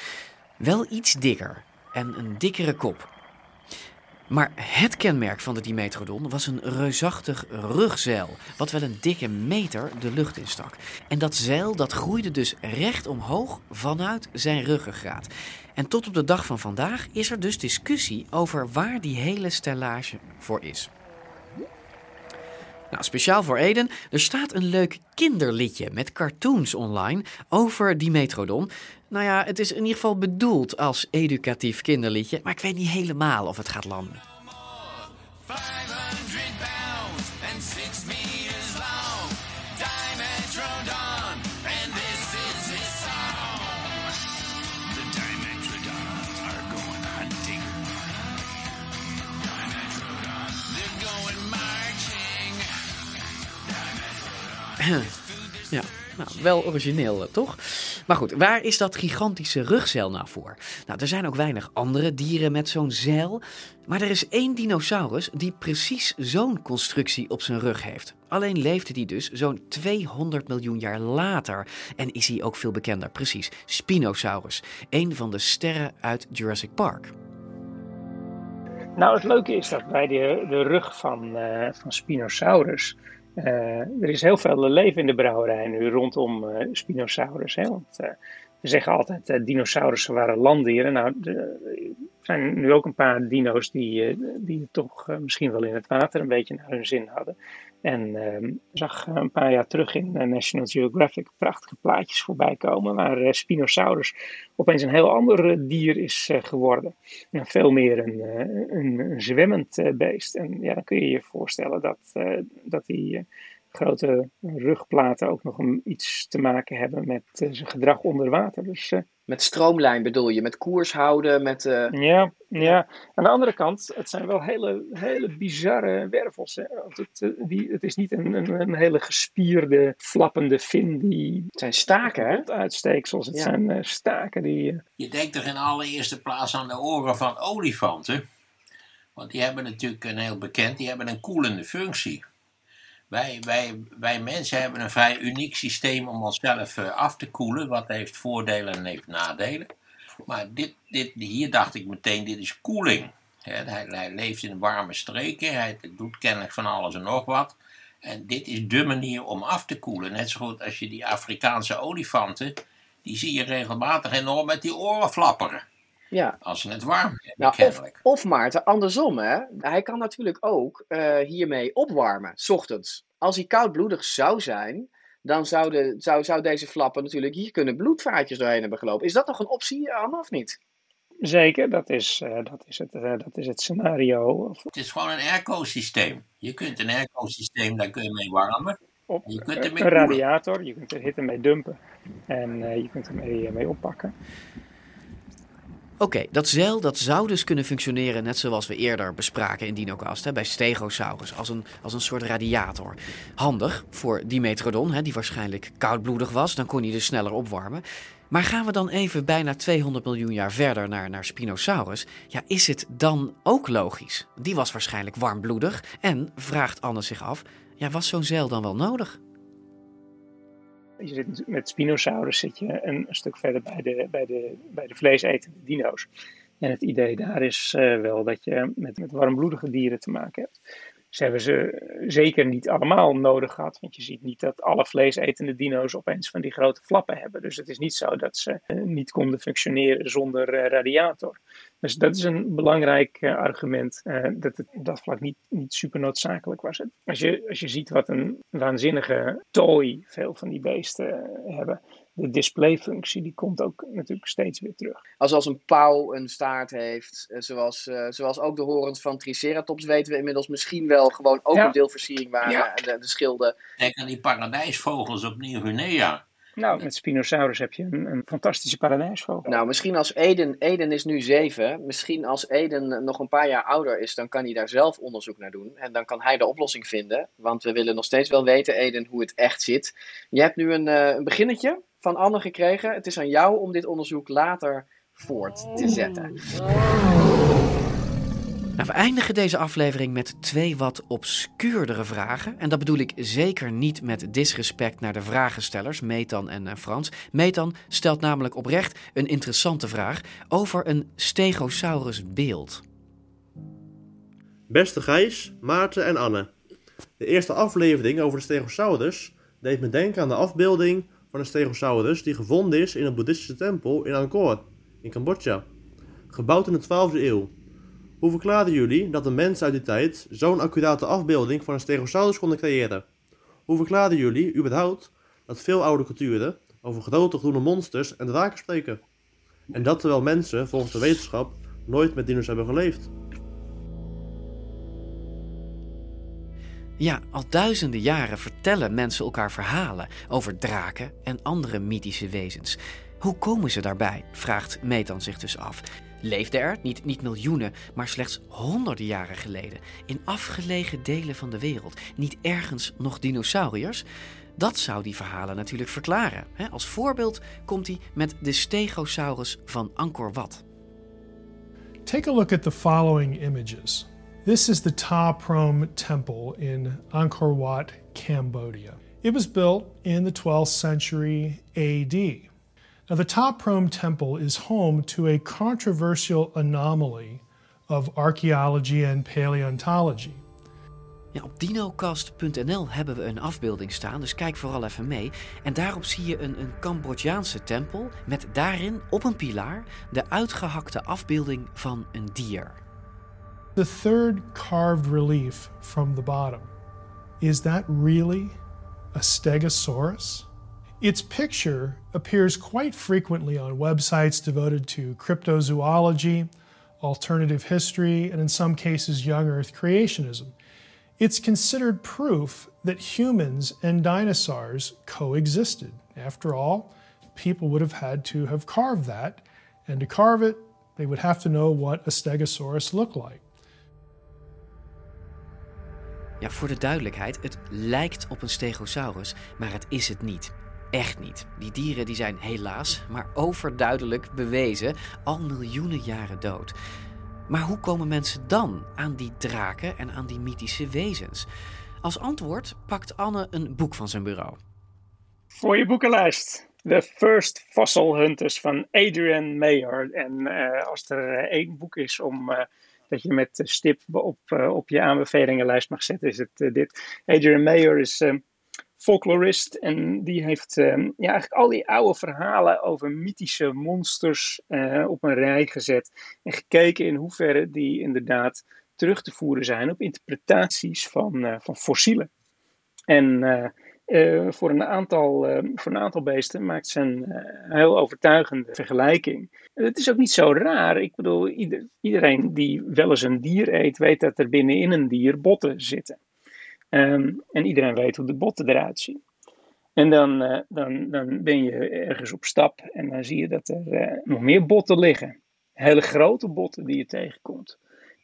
Wel iets dikker en een dikkere kop. Maar het kenmerk van de Dimetrodon was een reusachtig rugzeil, wat wel een dikke meter de lucht instak. En dat zeil dat groeide dus recht omhoog vanuit zijn ruggengraat. En tot op de dag van vandaag is er dus discussie over waar die hele stellage voor is. Nou, speciaal voor Eden, er staat een leuk kinderliedje met cartoons online over Dimetrodon. Nou ja, het is in ieder geval bedoeld als educatief kinderliedje, maar ik weet niet helemaal of het gaat landen. ja, nou, wel origineel, eh, toch? Maar goed, waar is dat gigantische rugzeil nou voor? Nou, er zijn ook weinig andere dieren met zo'n zeil. Maar er is één dinosaurus die precies zo'n constructie op zijn rug heeft. Alleen leefde die dus zo'n 200 miljoen jaar later. En is hij ook veel bekender, precies. Spinosaurus, een van de sterren uit Jurassic Park. Nou, het leuke is dat bij de, de rug van, eh, van Spinosaurus. Eh, er is heel veel leven in de brouwerij nu rondom eh, Spinosaurus. Hè? Want eh, we zeggen altijd dinosaurussen waren landdieren. Nou, er zijn nu ook een paar dino's die, die toch misschien wel in het water een beetje naar hun zin hadden. En ik zag eh, een paar jaar terug in eh, National Geographic prachtige plaatjes voorbij komen. Waar eh, Spinosaurus opeens een heel ander dier is geworden. En veel meer een, een, zwemmend beest. En ja, dan kun je je voorstellen dat, dat die grote rugplaten ook nog een, iets te maken hebben met zijn gedrag onder water. Dus Met stroomlijn bedoel je, met koers houden, met... eh, ja, ja, aan de andere kant, het zijn wel hele, hele bizarre wervels. Hè? Want het, eh, die, het is niet een, een, een hele gespierde, flappende fin die. Het zijn staken, hè? Uitsteeksels. Het Ja. zijn eh, staken die. Je denkt toch in allereerste plaats aan de oren van olifanten. Want die hebben natuurlijk een heel bekend, die hebben een koelende functie. Wij, wij, wij mensen hebben een vrij uniek systeem om onszelf eh, af te koelen. Wat heeft voordelen en heeft nadelen. Maar dit, dit, hier dacht ik meteen, dit is koeling. Hij, hij leeft in warme streken, hij doet kennelijk van alles en nog wat. En dit is de manier om af te koelen. Net zo goed als je die Afrikaanse olifanten, die zie je regelmatig enorm met die oren flapperen. Ja. Als ze het warm hebben, Nou, of, kennelijk. of Maarten, andersom hè. Hij kan natuurlijk ook eh, hiermee opwarmen, s ochtends. Als hij koudbloedig zou zijn, dan zouden, zou, zou deze flappen natuurlijk hier kunnen bloedvaatjes doorheen hebben gelopen. Is dat nog een optie, Anne, of niet? Zeker, dat is, eh, dat is, het, eh, dat is het scenario. Of, Het is gewoon een airco-systeem. Je kunt een airco-systeem, daar kun je mee warmen. En je kunt een radiator, je kunt er hitte mee dumpen en eh, je kunt er mee, mee oppakken. Oké, dat zeil dat zou dus kunnen functioneren net zoals we eerder bespraken in DinoCast, hè, bij Stegosaurus, als een, als een soort radiator. Handig voor Dimetrodon, hè, die waarschijnlijk koudbloedig was, dan kon hij dus sneller opwarmen. Maar gaan we dan even bijna 200 miljoen jaar verder naar, naar Spinosaurus, ja, is het dan ook logisch? Die was waarschijnlijk warmbloedig en, vraagt Anne zich af, ja, was zo'n zeil dan wel nodig? Je met Spinosaurus zit je een, een stuk verder bij de, bij, de, bij de vleesetende dino's. En het idee daar is eh, wel dat je met, met warmbloedige dieren te maken hebt. Ze hebben ze zeker niet allemaal nodig gehad, want je ziet niet dat alle vleesetende dino's opeens van die grote flappen hebben. Dus het is niet zo dat ze eh, niet konden functioneren zonder eh, radiator. Dus dat is een belangrijk eh, argument eh, dat het op dat vlak niet, niet super noodzakelijk was. Als je, als je ziet wat een waanzinnige tooi veel van die beesten eh, hebben, de displayfunctie die komt ook natuurlijk steeds weer terug. Als als een pauw een staart heeft, zoals, eh, zoals ook de horens van Triceratops, weten we inmiddels misschien wel gewoon ook Ja. een deelversiering waren. Ja. En de, de schilden. Denk aan die paradijsvogels op Nieuw-Guinea. Nou, met Spinosaurus heb je een, een fantastische paradijsvogel. Nou, misschien als Eden, Eden is nu zeven, misschien als Eden nog een paar jaar ouder is, dan kan hij daar zelf onderzoek naar doen. En dan kan hij de oplossing vinden, want we willen nog steeds wel weten, Eden, hoe het echt zit. Je hebt nu een, eh, een beginnetje van Anne gekregen. Het is aan jou om dit onderzoek later voort te zetten. Nou, we eindigen deze aflevering met twee wat obscuurdere vragen. En dat bedoel ik zeker niet met disrespect naar de vragenstellers, Metan en eh, Frans. Metan stelt namelijk oprecht een interessante vraag over een Stegosaurus beeld. Beste Gijs, Maarten en Anne. De eerste aflevering over de Stegosaurus deed me denken aan de afbeelding van een Stegosaurus die gevonden is in een boeddhistische tempel in Angkor, in Cambodja. Gebouwd in de 12e eeuw. Hoe verklaren jullie dat de mensen uit die tijd zo'n accurate afbeelding van een Stegosaurus konden creëren? Hoe verklaren jullie überhaupt dat veel oude culturen over grote groene monsters en draken spreken? En dat terwijl mensen volgens de wetenschap nooit met dino's hebben geleefd? Ja, al duizenden jaren vertellen mensen elkaar verhalen over draken en andere mythische wezens. Hoe komen ze daarbij? vraagt Metan zich dus af. Leefde er, niet, niet miljoenen, maar slechts honderden jaren geleden, in afgelegen delen van de wereld, niet ergens nog dinosauriërs? Dat zou die verhalen natuurlijk verklaren. Als voorbeeld komt hij met de Stegosaurus van Angkor Wat. Take a look at the following images. This is the Ta Prohm Temple in Angkor Wat, Cambodia. It was built in the 12th century AD. Now, the Ta Prohm Temple is home to a controversial anomaly of archaeology and paleontology. Ja, op dinocast.nl hebben we een afbeelding staan, dus kijk vooral even mee. En daarop zie je een, een Cambodjaanse tempel met daarin op een pilaar de uitgehakte afbeelding van een dier. The third carved relief from the bottom. Is that really a Stegosaurus? Its picture appears quite frequently on websites devoted to cryptozoology, alternative history, and in some cases, young Earth creationism. It's considered proof that humans and dinosaurs coexisted. After all, people would have had to have carved that, and to carve it, they would have to know what a Stegosaurus looked like. Ja, voor de duidelijkheid, het lijkt op een stegosaurus, maar het is het niet. Echt niet. Die dieren die zijn helaas, maar overduidelijk bewezen, al miljoenen jaren dood. Maar hoe komen mensen dan aan die draken en aan die mythische wezens? Als antwoord pakt Anne een boek van zijn bureau. Voor je boekenlijst. The First Fossil Hunters van Adrian Mayer. En eh, als er eh, één boek is om eh, dat je met stip op, op je aanbevelingenlijst mag zetten, is het dit. Adrian Mayer is folklorist en die heeft eh, ja, eigenlijk al die oude verhalen over mythische monsters eh, op een rij gezet. En gekeken in hoeverre die inderdaad terug te voeren zijn op interpretaties van, eh, van fossielen. En eh, voor, een aantal, eh, voor een aantal beesten maakt ze een heel overtuigende vergelijking. Het is ook niet zo raar. Ik bedoel, ieder- iedereen die wel eens een dier eet, weet dat er binnenin een dier botten zitten. Ehm, en iedereen weet hoe de botten eruit zien. En dan, eh, dan, dan ben je ergens op stap en dan zie je dat er eh, nog meer botten liggen. Hele grote botten die je tegenkomt.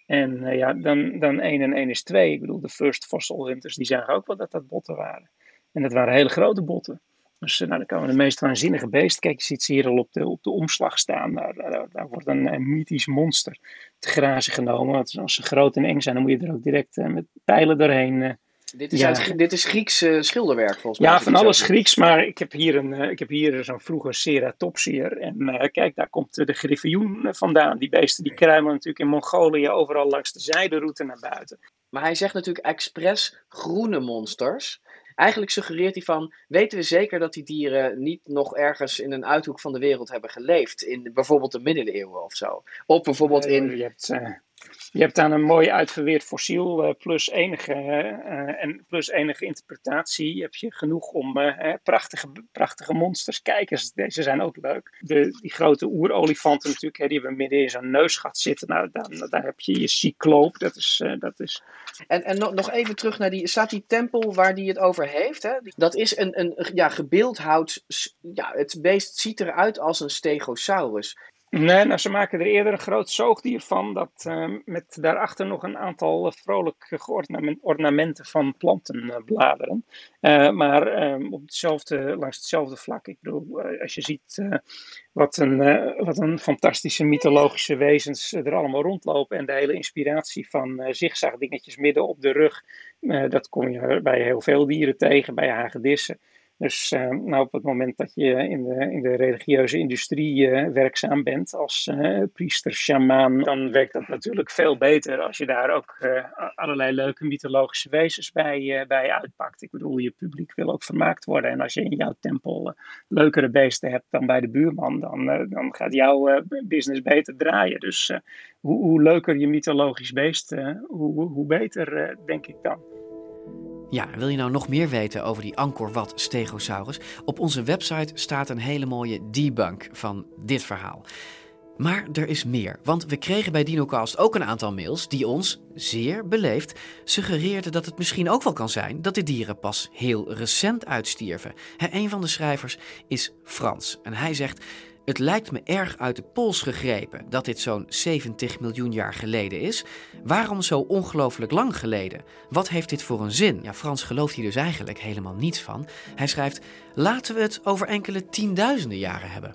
En eh, ja, dan, dan 1 en 1 is 2. Ik bedoel, de first fossil hunters die zagen ook wel dat dat botten waren. En dat waren hele grote botten. Dus nou, dan komen de meest waanzinnige beesten. Kijk, je ziet ze hier al op de, op de omslag staan. Daar, daar, wordt een, een mythisch monster te grazen genomen. Want als ze groot en eng zijn, dan moet je er ook direct met pijlen doorheen. Dit is, uit- dit is Grieks schilderwerk volgens mij. Ja, van alles. Grieks, maar ik heb hier, een, eh, ik heb hier zo'n vroege ceratopsiër. En eh, kijk, daar komt de griffioen eh, vandaan. Die beesten die kruimen natuurlijk in Mongolië overal langs de zijderoute naar buiten. Maar hij zegt natuurlijk expres groene monsters. Eigenlijk suggereert hij van, weten we zeker dat die dieren niet nog ergens in een uithoek van de wereld hebben geleefd? In bijvoorbeeld de middeleeuwen of zo. Of bijvoorbeeld in... Je hebt, je hebt dan een mooi uitverweerd fossiel eh, plus, enige, eh, en plus enige interpretatie. Heb je genoeg om eh, prachtige, prachtige monsters. Eens, deze zijn ook leuk. De, die grote oerolifanten natuurlijk, hè, die hebben midden in zo'n neusgat zitten. Nou, dan, daar heb je je cycloop. Dat is, dat is En, en nog, nog even terug naar die, staat die tempel waar die het over heeft. Hè? Dat is een, een ja, gebeeldhouwd, ja, het beest ziet eruit als een stegosaurus. Nee, nou, ze maken er eerder een groot zoogdier van, dat uh, met daarachter nog een aantal uh, vrolijk ornamenten van plantenbladeren. Uh, maar ehm, op hetzelfde, langs hetzelfde vlak. Ik bedoel, als je ziet wat, een, wat een fantastische mythologische wezens er allemaal rondlopen en de hele inspiratie van zigzag dingetjes midden op de rug, dat kom je bij heel veel dieren tegen, bij hagedissen. Dus uh, nou, op het moment dat je in de, in de religieuze industrie uh, werkzaam bent als uh, priester, shamaan, dan werkt dat natuurlijk veel beter als je daar ook allerlei leuke mythologische wezens bij, bij uitpakt. Ik bedoel, je publiek wil ook vermaakt worden. En als je in jouw tempel leukere beesten hebt dan bij de buurman, dan, dan gaat jouw business beter draaien. Dus hoe, hoe, leuker je mythologisch beest, hoe, hoe beter, denk ik dan. Ja, wil je nou nog meer weten over die Angkor Wat Stegosaurus? Op onze website staat een hele mooie debunk van dit verhaal. Maar er is meer, want we kregen bij DinoCast ook een aantal mails die ons, zeer beleefd, suggereerden dat het misschien ook wel kan zijn dat de dieren pas heel recent uitstierven. een van de schrijvers is Frans en hij zegt: het lijkt me erg uit de pols gegrepen dat dit zo'n 70 miljoen jaar geleden is. Waarom zo ongelooflijk lang geleden? Wat heeft dit voor een zin? Ja, Frans gelooft hier dus eigenlijk helemaal niets van. Hij schrijft: laten we het over enkele tienduizenden jaren hebben.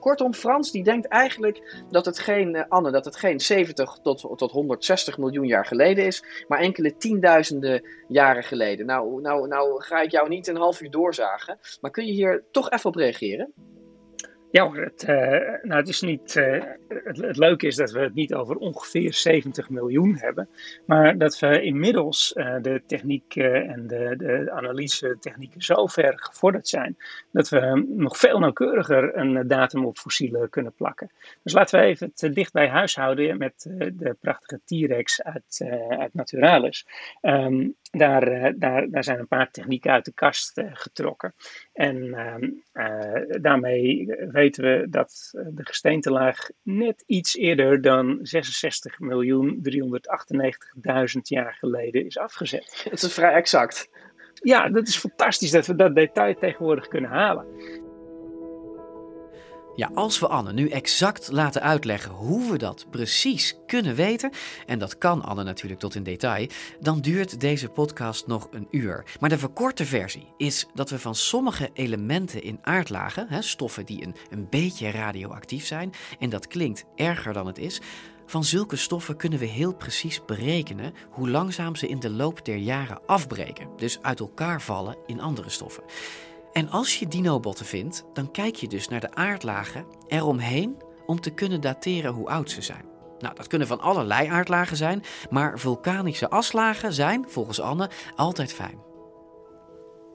Kortom, Frans die denkt eigenlijk dat het geen, uh, Anne, dat het geen 70 tot, tot 160 miljoen jaar geleden is, maar enkele tienduizenden jaren geleden. Nou, nou, nou ga ik jou niet een half uur doorzagen, maar kun je hier toch even op reageren? Ja, het, uh, nou, het is niet. Uh, het, leuke is dat we het niet over ongeveer 70 miljoen hebben, maar dat we inmiddels uh, de techniek en de, de analyse-technieken zo ver gevorderd zijn dat we nog veel nauwkeuriger een datum op fossielen kunnen plakken. Dus laten we even het dicht bij huis houden met de prachtige T-Rex uit, uit Naturalis. Um, daar, daar, daar zijn een paar technieken uit de kast getrokken. En ehm, daarmee weten we dat eh, de gesteentelaag net iets eerder dan 66.398.000 jaar geleden is afgezet. Dat is vrij exact. Ja, dat is fantastisch dat we dat detail tegenwoordig kunnen halen. Ja, als we Anne nu exact laten uitleggen hoe we dat precies kunnen weten, en dat kan Anne natuurlijk tot in detail, dan duurt deze podcast nog een uur. Maar de verkorte versie is dat we van sommige elementen in aardlagen, hè, stoffen die een, een beetje radioactief zijn, en dat klinkt erger dan het is, van zulke stoffen kunnen we heel precies berekenen hoe langzaam ze in de loop der jaren afbreken, dus uit elkaar vallen in andere stoffen. En als je dinobotten vindt, dan kijk je dus naar de aardlagen eromheen om te kunnen dateren hoe oud ze zijn. Nou, dat kunnen van allerlei aardlagen zijn, maar vulkanische aslagen zijn, volgens Anne, altijd fijn.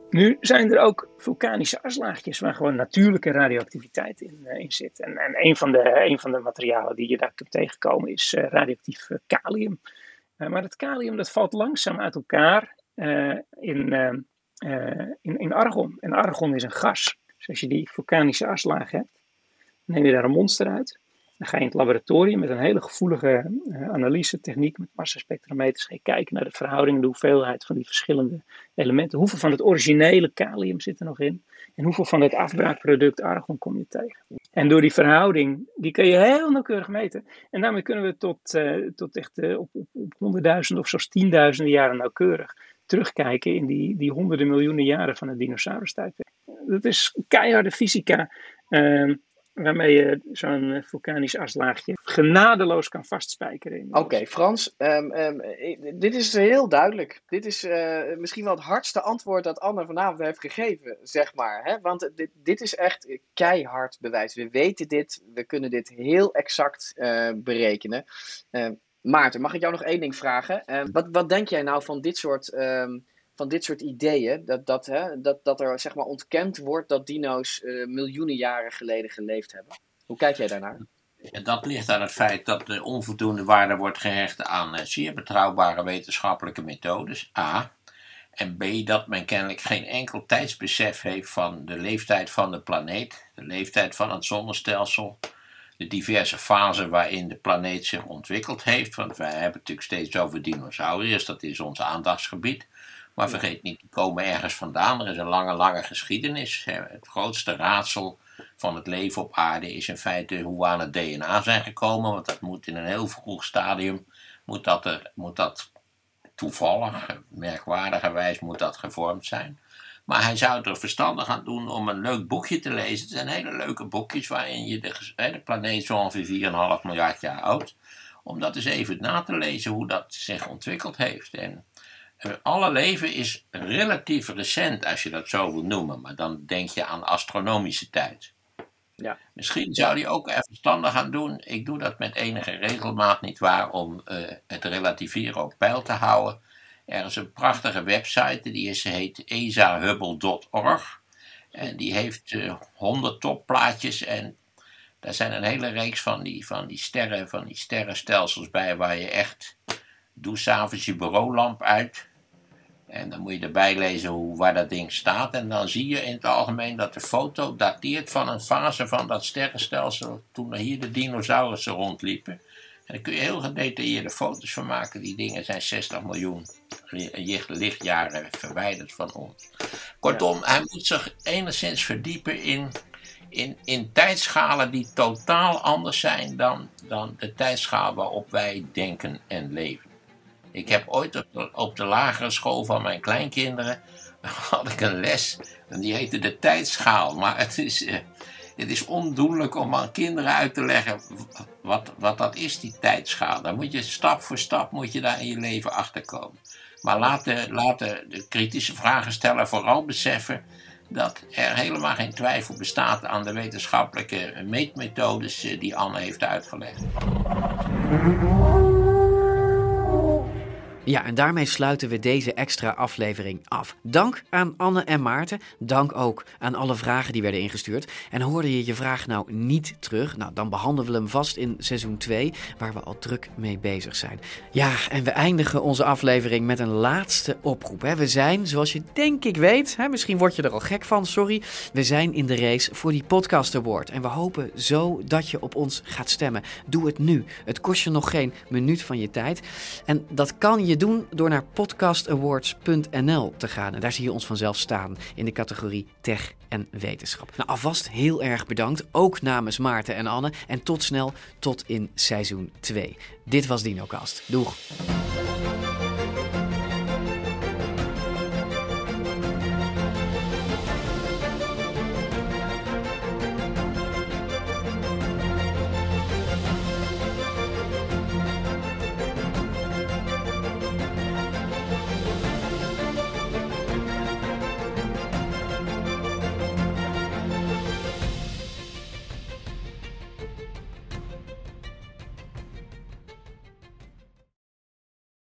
Nu zijn er ook vulkanische aslaagjes waar gewoon natuurlijke radioactiviteit in, in zit. En, en een, van de, van de materialen die je daar kunt tegenkomen is uh, radioactief uh, kalium. maar dat kalium dat valt langzaam uit elkaar in, in argon. En argon is een gas. Dus als je die vulkanische aslaag hebt, neem je daar een monster uit. Dan ga je in het laboratorium met een hele gevoelige uh, analyse-techniek met massaspectrometers kijken naar de verhouding, de hoeveelheid van die verschillende elementen. Hoeveel van het originele kalium zit er nog in? En hoeveel van het afbraakproduct argon kom je tegen? En door die verhouding, die kun je heel nauwkeurig meten. En daarmee kunnen we tot, uh, tot echt op, op, op honderdduizenden of zelfs tienduizenden jaren nauwkeurig terugkijken in die, die honderden miljoenen jaren van het dinosaurustijdperk. Dat is keiharde fysica, uh, waarmee je zo'n vulkanisch aslaagje genadeloos kan vastspijkeren. Oké, Frans, um, um, dit is heel duidelijk. Dit is uh, misschien wel het hardste antwoord dat Anne vanavond heeft gegeven, zeg maar. Hè? Want dit, dit is echt keihard bewijs. We weten dit, we kunnen dit heel exact uh, berekenen. Uh, Maarten, mag ik jou nog één ding vragen? Uh, wat, wat denk jij nou van dit soort, um, van dit soort ideeën? Dat, dat, hè, dat, dat er zeg maar ontkend wordt dat dino's uh, miljoenen jaren geleden geleefd hebben. Hoe kijk jij daarnaar? Dat ligt aan het feit dat er onvoldoende waarde wordt gehecht aan uh, zeer betrouwbare wetenschappelijke methodes. A. En B. Dat men kennelijk geen enkel tijdsbesef heeft van de leeftijd van de planeet, de leeftijd van het zonnestelsel de diverse fasen waarin de planeet zich ontwikkeld heeft. Want wij hebben het natuurlijk steeds over dinosauriërs, dat is ons aandachtsgebied. Maar vergeet niet, die komen ergens vandaan. Er is een lange, lange geschiedenis. Het grootste raadsel van het leven op aarde is in feite hoe we aan het DNA zijn gekomen. Want dat moet in een heel vroeg stadium, moet dat, er, moet dat toevallig, merkwaardigerwijs moet dat gevormd zijn. Maar hij zou er verstandig aan doen om een leuk boekje te lezen. Het zijn hele leuke boekjes waarin je de, de planeet zo ongeveer 4,5 miljard jaar oud. Om dat eens even na te lezen hoe dat zich ontwikkeld heeft. En eh, alle leven is relatief recent, als je dat zo wil noemen. Maar dan denk je aan astronomische tijd. Ja. Misschien zou die ook er verstandig aan doen. Ik doe dat met enige regelmaat niet waar om eh, het relativeren op peil te houden. Er is een prachtige website, die is, heet ezahubble.org. En die heeft eh 100 topplaatjes en daar zijn een hele reeks van die, van die sterren, van die sterrenstelsels bij waar je echt, doe s'avonds je bureaulamp uit. En dan moet je erbij lezen hoe, waar dat ding staat. En dan zie je in het algemeen dat de foto dateert van een fase van dat sterrenstelsel toen er hier de dinosaurussen rondliepen. En daar kun je heel gedetailleerde foto's van maken. Die dingen zijn 60 miljoen li- lichtjaren verwijderd van ons. Kortom, hij moet zich enigszins verdiepen in, in, in tijdschalen die totaal anders zijn dan, dan de tijdschaal waarop wij denken en leven. Ik heb ooit op de, op de lagere school van mijn kleinkinderen had ik een les en die heette de tijdschaal. Maar het is, eh, het is ondoenlijk om aan kinderen uit te leggen wat, wat dat is, die tijdschaal. Dan moet je stap voor stap moet je daar in je leven achter komen. Maar laat de, de kritische vragen stellen vooral beseffen dat er helemaal geen twijfel bestaat aan de wetenschappelijke meetmethodes eh, die Anne heeft uitgelegd. Ja, en daarmee sluiten we deze extra aflevering af. Dank aan Anne en Maarten. Dank ook aan alle vragen die werden ingestuurd. En hoorde je je vraag nou niet terug? Nou, dan behandelen we hem vast in seizoen 2, waar we al druk mee bezig zijn. Ja, en we eindigen onze aflevering met een laatste oproep. Hè. We zijn, zoals je denk ik weet, hè, misschien word je er al gek van, sorry. We zijn in de race voor die Podcast Award. En we hopen zo dat je op ons gaat stemmen. Doe het nu. Het kost je nog geen minuut van je tijd. En dat kan je doen door naar podcastawards.nl te gaan. En daar zie je ons vanzelf staan in de categorie tech en wetenschap. Nou, alvast heel erg bedankt, ook namens Maarten en Anne. En tot snel, tot in seizoen 2. Dit was DinoCast. Doeg!